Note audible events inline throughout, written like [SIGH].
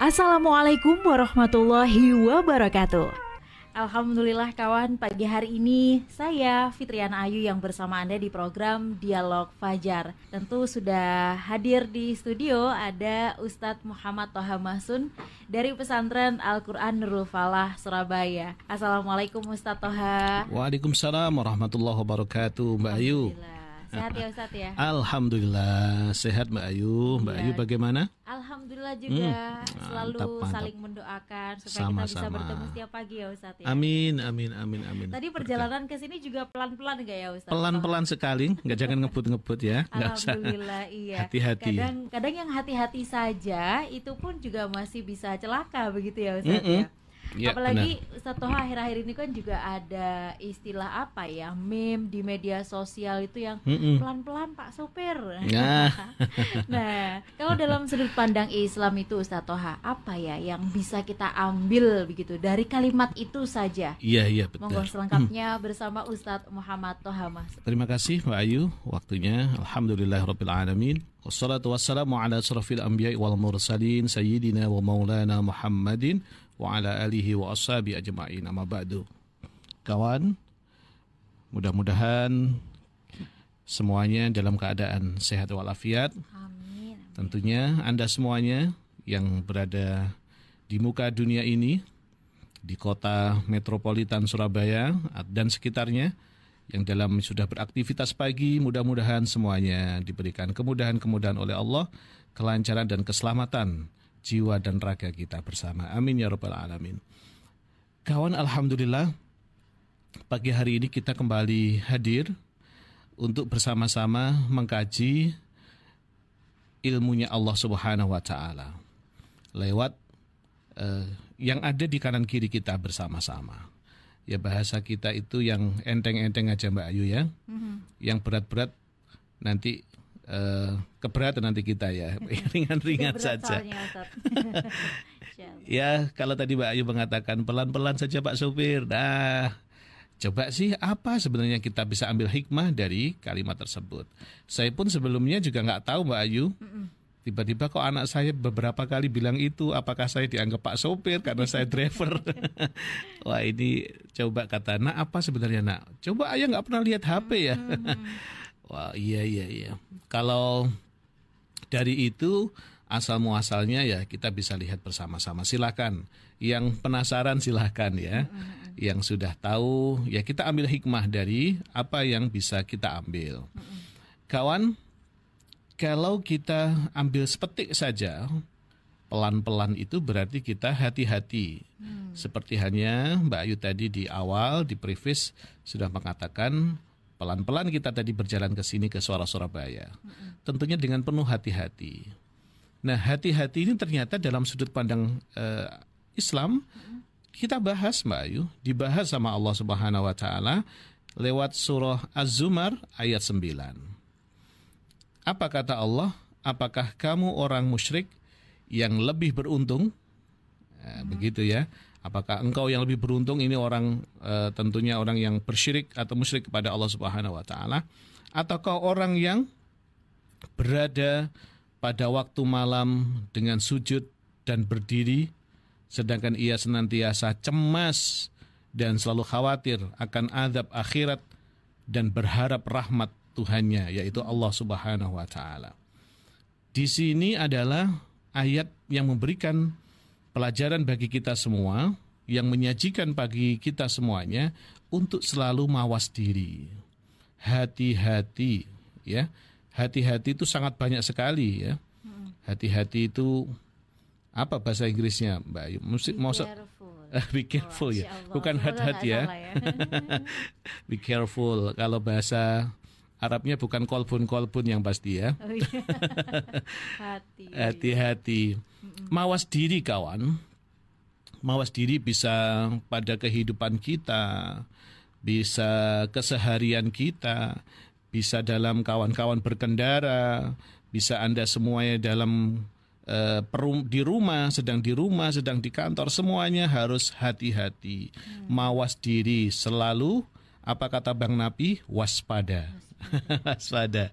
Assalamualaikum warahmatullahi wabarakatuh. Alhamdulillah kawan, pagi hari ini saya Fitriana Ayu yang bersama Anda di program Dialog Fajar. Tentu sudah hadir di studio ada Ustadz Muhammad Toha Masun dari pesantren Al-Quran Nurul Falah, Surabaya. Assalamualaikum Ustadz Toha. Waalaikumsalam warahmatullahi wabarakatuh Mbak Ayu. Sehat ya Ustadz ya? Alhamdulillah sehat Mbak Ayu. Mbak ya. Ayu bagaimana? Alhamdulillah juga hmm. selalu mantap, mantap. saling mendoakan supaya sama, kita bisa sama. bertemu setiap pagi ya Ustadz ya. Amin amin amin amin. Tadi perjalanan ke sini juga pelan-pelan gak ya Ustadz? Pelan-pelan sekali, nggak jangan ngebut-ngebut ya. Alhamdulillah usah. iya. Hati-hati. Kadang kadang yang hati-hati saja itu pun juga masih bisa celaka begitu ya Ustadz mm -mm. ya. Ya, Apalagi setelah akhir-akhir ini kan juga ada istilah apa ya meme di media sosial itu yang pelan-pelan Pak Sopir. Nah. [LAUGHS] nah, kalau dalam sudut pandang Islam itu Ustaz Toha, apa ya yang bisa kita ambil begitu dari kalimat itu saja? Iya iya betul. Monggo selengkapnya hmm. bersama Ustadz Muhammad Toha Mas. Terima kasih Mbak Ayu waktunya. Alhamdulillahirabbil alamin. Wassalatu wassalamu ala asrafil anbiya'i wal mursalin sayyidina wa maulana Muhammadin wa ala alihi wa ashabi ajma'in amma ba'du. Kawan, mudah-mudahan semuanya dalam keadaan sehat walafiat. Amin. Tentunya Anda semuanya yang berada di muka dunia ini di kota metropolitan Surabaya dan sekitarnya yang dalam sudah beraktivitas pagi mudah-mudahan semuanya diberikan kemudahan-kemudahan oleh Allah, kelancaran dan keselamatan jiwa dan raga kita bersama. Amin ya rabbal alamin. Kawan alhamdulillah pagi hari ini kita kembali hadir untuk bersama-sama mengkaji ilmunya Allah Subhanahu wa taala lewat uh, yang ada di kanan kiri kita bersama-sama. Ya bahasa kita itu yang enteng-enteng aja Mbak Ayu ya. Mm-hmm. Yang berat-berat nanti uh, keberatan nanti kita ya [LAUGHS] ringan-ringan saja. ya [LAUGHS] kalau tadi Mbak Ayu mengatakan pelan-pelan saja Pak Sopir. Nah coba sih apa sebenarnya kita bisa ambil hikmah dari kalimat tersebut. Saya pun sebelumnya juga nggak tahu Mbak Ayu. Tiba-tiba kok anak saya beberapa kali bilang itu, apakah saya dianggap Pak Sopir karena saya driver? [LAUGHS] Wah ini coba kata, nak apa sebenarnya nak? Coba ayah nggak pernah lihat HP ya. Wah iya iya iya. Kalau dari itu asal muasalnya ya kita bisa lihat bersama-sama. Silakan. Yang penasaran silakan ya. Yang sudah tahu ya kita ambil hikmah dari apa yang bisa kita ambil. Kawan, kalau kita ambil sepetik saja pelan-pelan itu berarti kita hati-hati. Hmm. Seperti hanya Mbak Ayu tadi di awal di previs sudah mengatakan pelan-pelan kita tadi berjalan ke sini ke suara Surabaya. Mm-hmm. Tentunya dengan penuh hati-hati. Nah, hati-hati ini ternyata dalam sudut pandang uh, Islam mm-hmm. kita bahas Mbak Ayu, dibahas sama Allah Subhanahu wa taala lewat surah Az-Zumar ayat 9. Apa kata Allah? Apakah kamu orang musyrik yang lebih beruntung? Nah. Begitu ya. Apakah engkau yang lebih beruntung ini orang e, tentunya orang yang bersyirik atau musyrik kepada Allah Subhanahu wa taala ataukah orang yang berada pada waktu malam dengan sujud dan berdiri sedangkan ia senantiasa cemas dan selalu khawatir akan azab akhirat dan berharap rahmat Tuhannya yaitu Allah Subhanahu wa taala. Di sini adalah ayat yang memberikan pelajaran bagi kita semua yang menyajikan bagi kita semuanya untuk selalu mawas diri. Hati-hati ya. Hati-hati itu sangat banyak sekali ya. Hati-hati itu apa bahasa Inggrisnya, Mbak Ayu? Mesti mau [LAUGHS] be careful ya. Bukan hati-hati ya. ya. [LAUGHS] be careful. Kalau bahasa Arabnya bukan kolbun kolbun yang pasti ya. Oh, iya. [LAUGHS] Hati-hati. Mawas diri kawan. Mawas diri bisa pada kehidupan kita, bisa keseharian kita, bisa dalam kawan-kawan berkendara, bisa Anda semuanya dalam uh, perum, di rumah, sedang di rumah, sedang di kantor, semuanya harus hati-hati. Hmm. Mawas diri selalu apa kata Bang Nabi? Waspada. [LAUGHS] Waspada.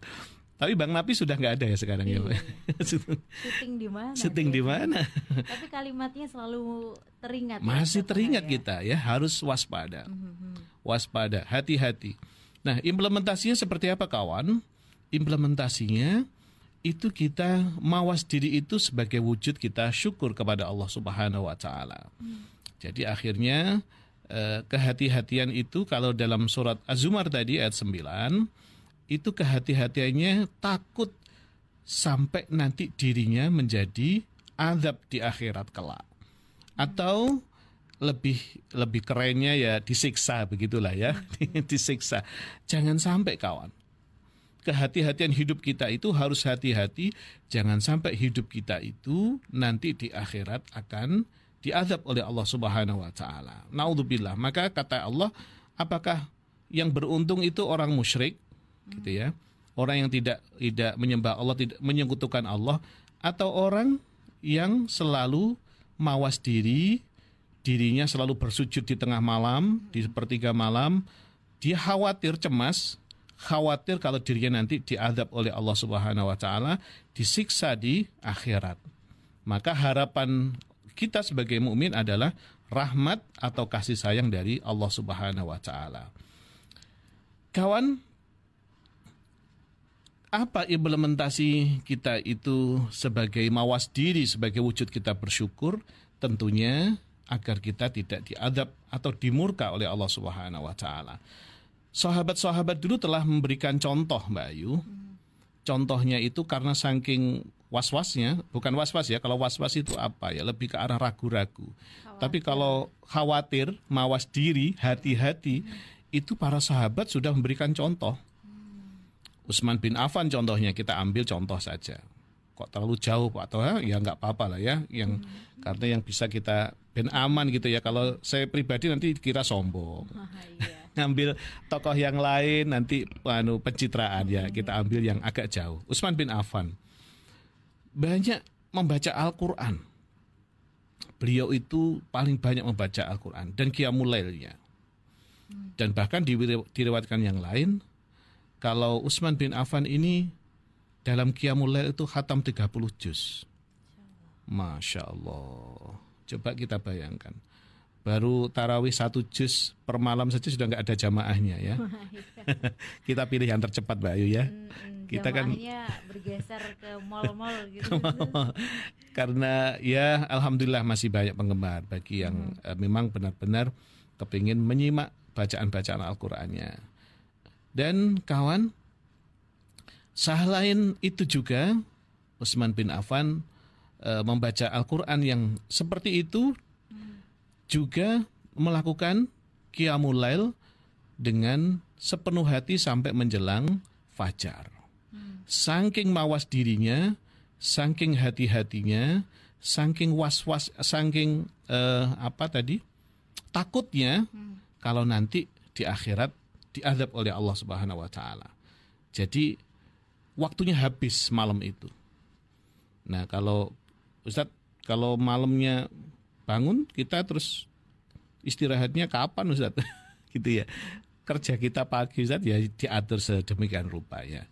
Tapi Bang Napi sudah nggak ada ya sekarang ya, Iya. [LAUGHS] Pak? Syuting di mana? Syuting di dia? mana? Tapi kalimatnya selalu teringat. ya, Masih Ustaz teringat ya. kita ya, harus waspada. Mhm. Waspada, hati-hati. Nah, implementasinya seperti apa kawan? Implementasinya itu kita mawas diri itu sebagai wujud kita syukur kepada Allah Subhanahu wa taala. Jadi akhirnya eh, kehati-hatian itu kalau dalam surat Az-Zumar tadi ayat 9 itu kehati-hatiannya takut sampai nanti dirinya menjadi azab di akhirat kelak. Atau lebih lebih kerennya ya disiksa begitulah ya, [LAUGHS] disiksa. Jangan sampai kawan. Kehati-hatian hidup kita itu harus hati-hati, jangan sampai hidup kita itu nanti di akhirat akan diazab oleh Allah Subhanahu wa taala. Naudzubillah. Maka kata Allah, apakah yang beruntung itu orang musyrik gitu ya. Orang yang tidak tidak menyembah Allah, tidak menyekutukan Allah atau orang yang selalu mawas diri, dirinya selalu bersujud di tengah malam, di sepertiga malam, dia khawatir cemas, khawatir kalau dirinya nanti diadab oleh Allah Subhanahu wa taala, disiksa di akhirat. Maka harapan kita sebagai mukmin adalah rahmat atau kasih sayang dari Allah Subhanahu wa taala. Kawan, apa implementasi kita itu sebagai mawas diri, sebagai wujud kita bersyukur? Tentunya agar kita tidak diadab atau dimurka oleh Allah Subhanahu wa taala. Sahabat-sahabat dulu telah memberikan contoh, Mbak Ayu. Contohnya itu karena saking was-wasnya, bukan was-was ya. Kalau was-was itu apa ya? Lebih ke arah ragu-ragu. Tapi kalau khawatir, mawas diri, hati-hati, itu para sahabat sudah memberikan contoh. Utsman bin Affan contohnya kita ambil contoh saja. Kok terlalu jauh Pak atau ya nggak apa-apa lah ya. Yang karena yang bisa kita ben aman gitu ya. Kalau saya pribadi nanti kira sombong. [LAUGHS] Ah, iya. Ngambil tokoh yang lain nanti anu pencitraan ya. Kita ambil yang agak jauh. Utsman bin Affan banyak membaca Al-Qur'an. Beliau itu paling banyak membaca Al-Qur'an dan qiyamul lailnya. Dan bahkan diri- diriwayatkan yang lain kalau Utsman bin Affan ini dalam Qiyamul Lail itu khatam 30 juz. Masya Allah. Coba kita bayangkan. Baru tarawih satu juz per malam saja sudah nggak ada jamaahnya ya. [LAUGHS] kita pilih yang tercepat Mbak Ayu ya. Mm-mm, Kita kan- bergeser ke mall-mall [LAUGHS] gitu. Karena ya Alhamdulillah masih banyak penggemar bagi yang eh, memang benar-benar kepingin menyimak bacaan-bacaan Al-Qur'annya. Dan kawan, sah lain itu juga Utsman bin Affan eh, membaca Al-Qur'an yang seperti itu juga melakukan qiyamul lail dengan sepenuh hati sampai menjelang fajar. Saking mawas dirinya, saking hati-hatinya, saking was-was, saking eh, apa tadi? takutnya kalau nanti di akhirat diadab oleh Allah Subhanahu wa taala. Jadi waktunya habis malam itu. Nah, kalau Ustadz kalau malamnya bangun kita terus istirahatnya kapan Ustadz? [LAUGHS] gitu ya. Kerja kita pagi Ustadz ya diatur sedemikian rupa ya.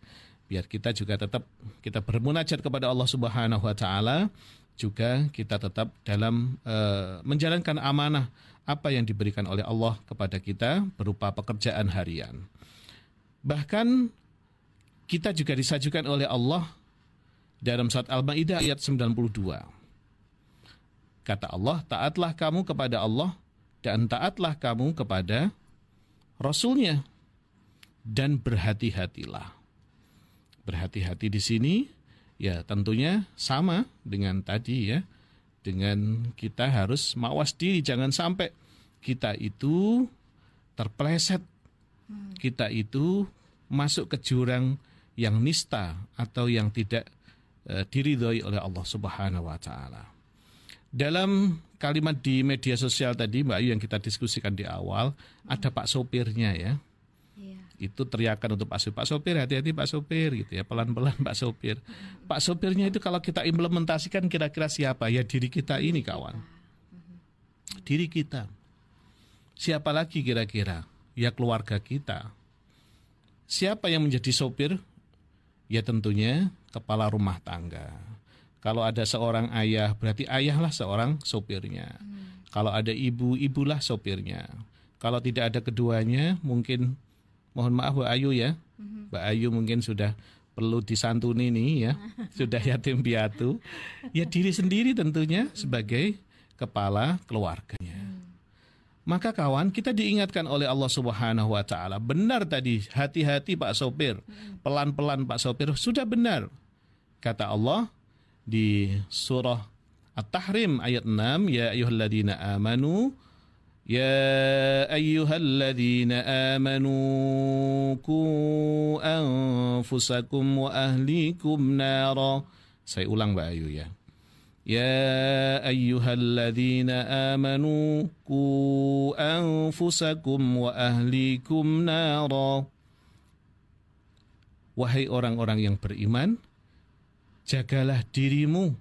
Biar kita juga tetap kita bermunajat kepada Allah Subhanahu wa taala juga kita tetap dalam eh, menjalankan amanah apa yang diberikan oleh Allah kepada kita berupa pekerjaan harian. Bahkan kita juga disajukan oleh Allah dalam surat Al-Maidah ayat 92. Kata Allah, taatlah kamu kepada Allah dan taatlah kamu kepada Rasulnya dan berhati-hatilah. Berhati-hati di sini ya tentunya sama dengan tadi ya. Dengan kita harus mawas diri jangan sampai kita itu terpleset. Kita itu masuk ke jurang yang nista atau yang tidak eh, diridhoi oleh Allah Subhanahu wa taala. Dalam kalimat di media sosial tadi Mbak Ayu yang kita diskusikan di awal ada Pak sopirnya ya. Iya. Itu teriakan untuk Pak Sopir, Pak Sopir hati-hati Pak Sopir gitu ya, pelan-pelan Pak Sopir. Pak Sopirnya itu kalau kita implementasikan kira-kira siapa? Ya diri kita ini kawan. Diri kita. Siapa lagi kira-kira? Ya keluarga kita. Siapa yang menjadi sopir? Ya tentunya kepala rumah tangga. Kalau ada seorang ayah, berarti ayahlah seorang sopirnya. Hmm. Kalau ada ibu, ibulah sopirnya. Kalau tidak ada keduanya, mungkin mohon maaf Bu Ayu ya. Hmm. Mbak Ayu mungkin sudah perlu disantuni nih ya. [LAUGHS] sudah yatim piatu. Ya diri sendiri tentunya sebagai kepala keluarganya. Hmm. Maka kawan, kita diingatkan oleh Allah Subhanahu wa taala, benar tadi, hati-hati Pak sopir. Hmm. Pelan-pelan Pak sopir, sudah benar. Kata Allah, di surah At-Tahrim ayat 6 ya ayyuhalladzina amanu ya ayyuhalladzina amanu ku anfusakum wa ahlikum nara saya ulang Mbak Ayu ya يا أيها الذين آمنوا قوا أنفسكم وأهليكم نارا Wahai orang-orang yang beriman, jagalah dirimu.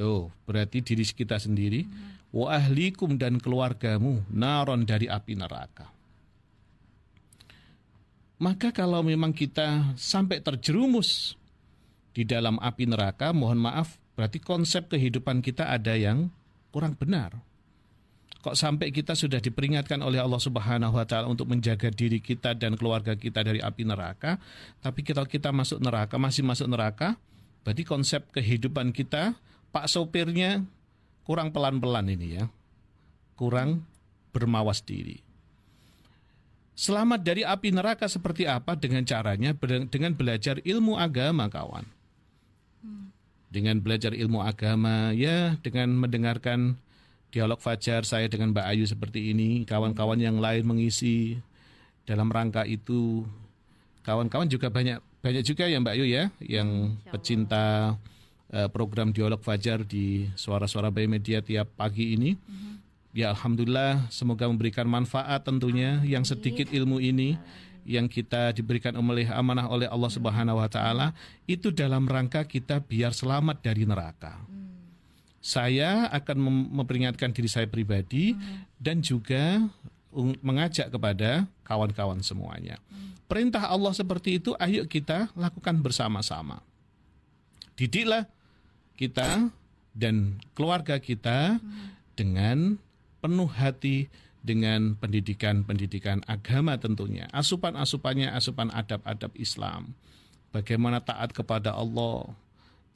Tuh, berarti diri kita sendiri. Wa ahlikum dan keluargamu naron dari api neraka. Maka kalau memang kita sampai terjerumus di dalam api neraka, mohon maaf, berarti konsep kehidupan kita ada yang kurang benar. Kok sampai kita sudah diperingatkan oleh Allah Subhanahu wa taala untuk menjaga diri kita dan keluarga kita dari api neraka, tapi kita kita masuk neraka, masih masuk neraka, Berarti konsep kehidupan kita, Pak sopirnya kurang pelan-pelan ini ya. Kurang bermawas diri. Selamat dari api neraka seperti apa dengan caranya? Dengan belajar ilmu agama, kawan. Dengan belajar ilmu agama, ya dengan mendengarkan dialog fajar saya dengan Mbak Ayu seperti ini, kawan-kawan yang lain mengisi dalam rangka itu. Kawan-kawan juga banyak banyak juga ya Mbak Yu ya yang pecinta uh, program Dialog Fajar di Suara-Suara Bayi Media tiap pagi ini. Mm-hmm. Ya Alhamdulillah semoga memberikan manfaat tentunya Amin. yang sedikit ilmu ini yang kita diberikan oleh amanah oleh Allah Subhanahu wa taala itu dalam rangka kita biar selamat dari neraka. Hmm. Saya akan memperingatkan diri saya pribadi hmm. dan juga mengajak kepada kawan-kawan semuanya. Perintah Allah seperti itu, ayo kita lakukan bersama-sama. Didiklah kita dan keluarga kita dengan penuh hati dengan pendidikan-pendidikan agama tentunya. Asupan-asupannya asupan adab-adab Islam. Bagaimana taat kepada Allah,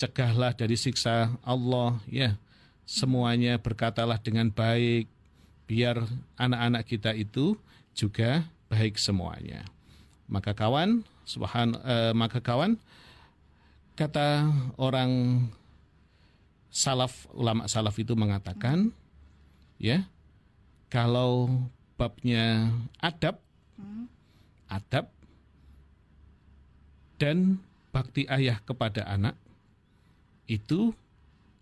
cegahlah dari siksa Allah, ya. Semuanya berkatalah dengan baik biar anak-anak kita itu juga baik semuanya. Maka kawan, subhan uh, maka kawan kata orang salaf ulama salaf itu mengatakan ya kalau babnya adab adab dan bakti ayah kepada anak itu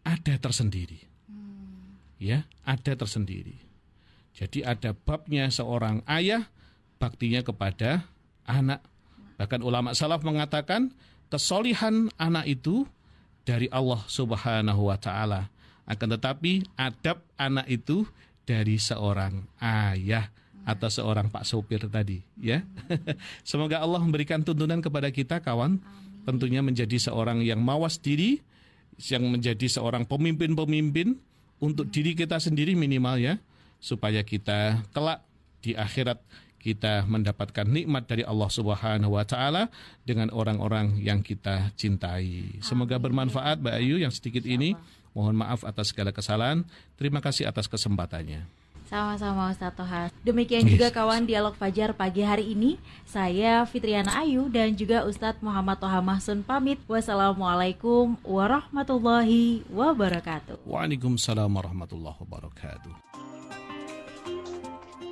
ada tersendiri. Ya, ada tersendiri. Jadi ada babnya seorang ayah baktinya kepada anak. Bahkan ulama salaf mengatakan kesolihan anak itu dari Allah Subhanahu wa taala. Akan tetapi adab anak itu dari seorang ayah atau seorang pak sopir tadi ya. [LAUGHS] Semoga Allah memberikan tuntunan kepada kita kawan tentunya menjadi seorang yang mawas diri yang menjadi seorang pemimpin-pemimpin untuk diri kita sendiri minimal ya supaya kita kelak di akhirat kita mendapatkan nikmat dari Allah Subhanahu wa taala dengan orang-orang yang kita cintai. Semoga bermanfaat Mbak Ayu yang sedikit ini. Mohon maaf atas segala kesalahan. Terima kasih atas kesempatannya. Sama-sama Ustaz Toha. Demikian juga kawan dialog Fajar pagi hari ini. Saya Fitriana Ayu dan juga Ustadz Muhammad Toha Mahsun pamit. Wassalamualaikum warahmatullahi wabarakatuh. Waalaikumsalam warahmatullahi wabarakatuh.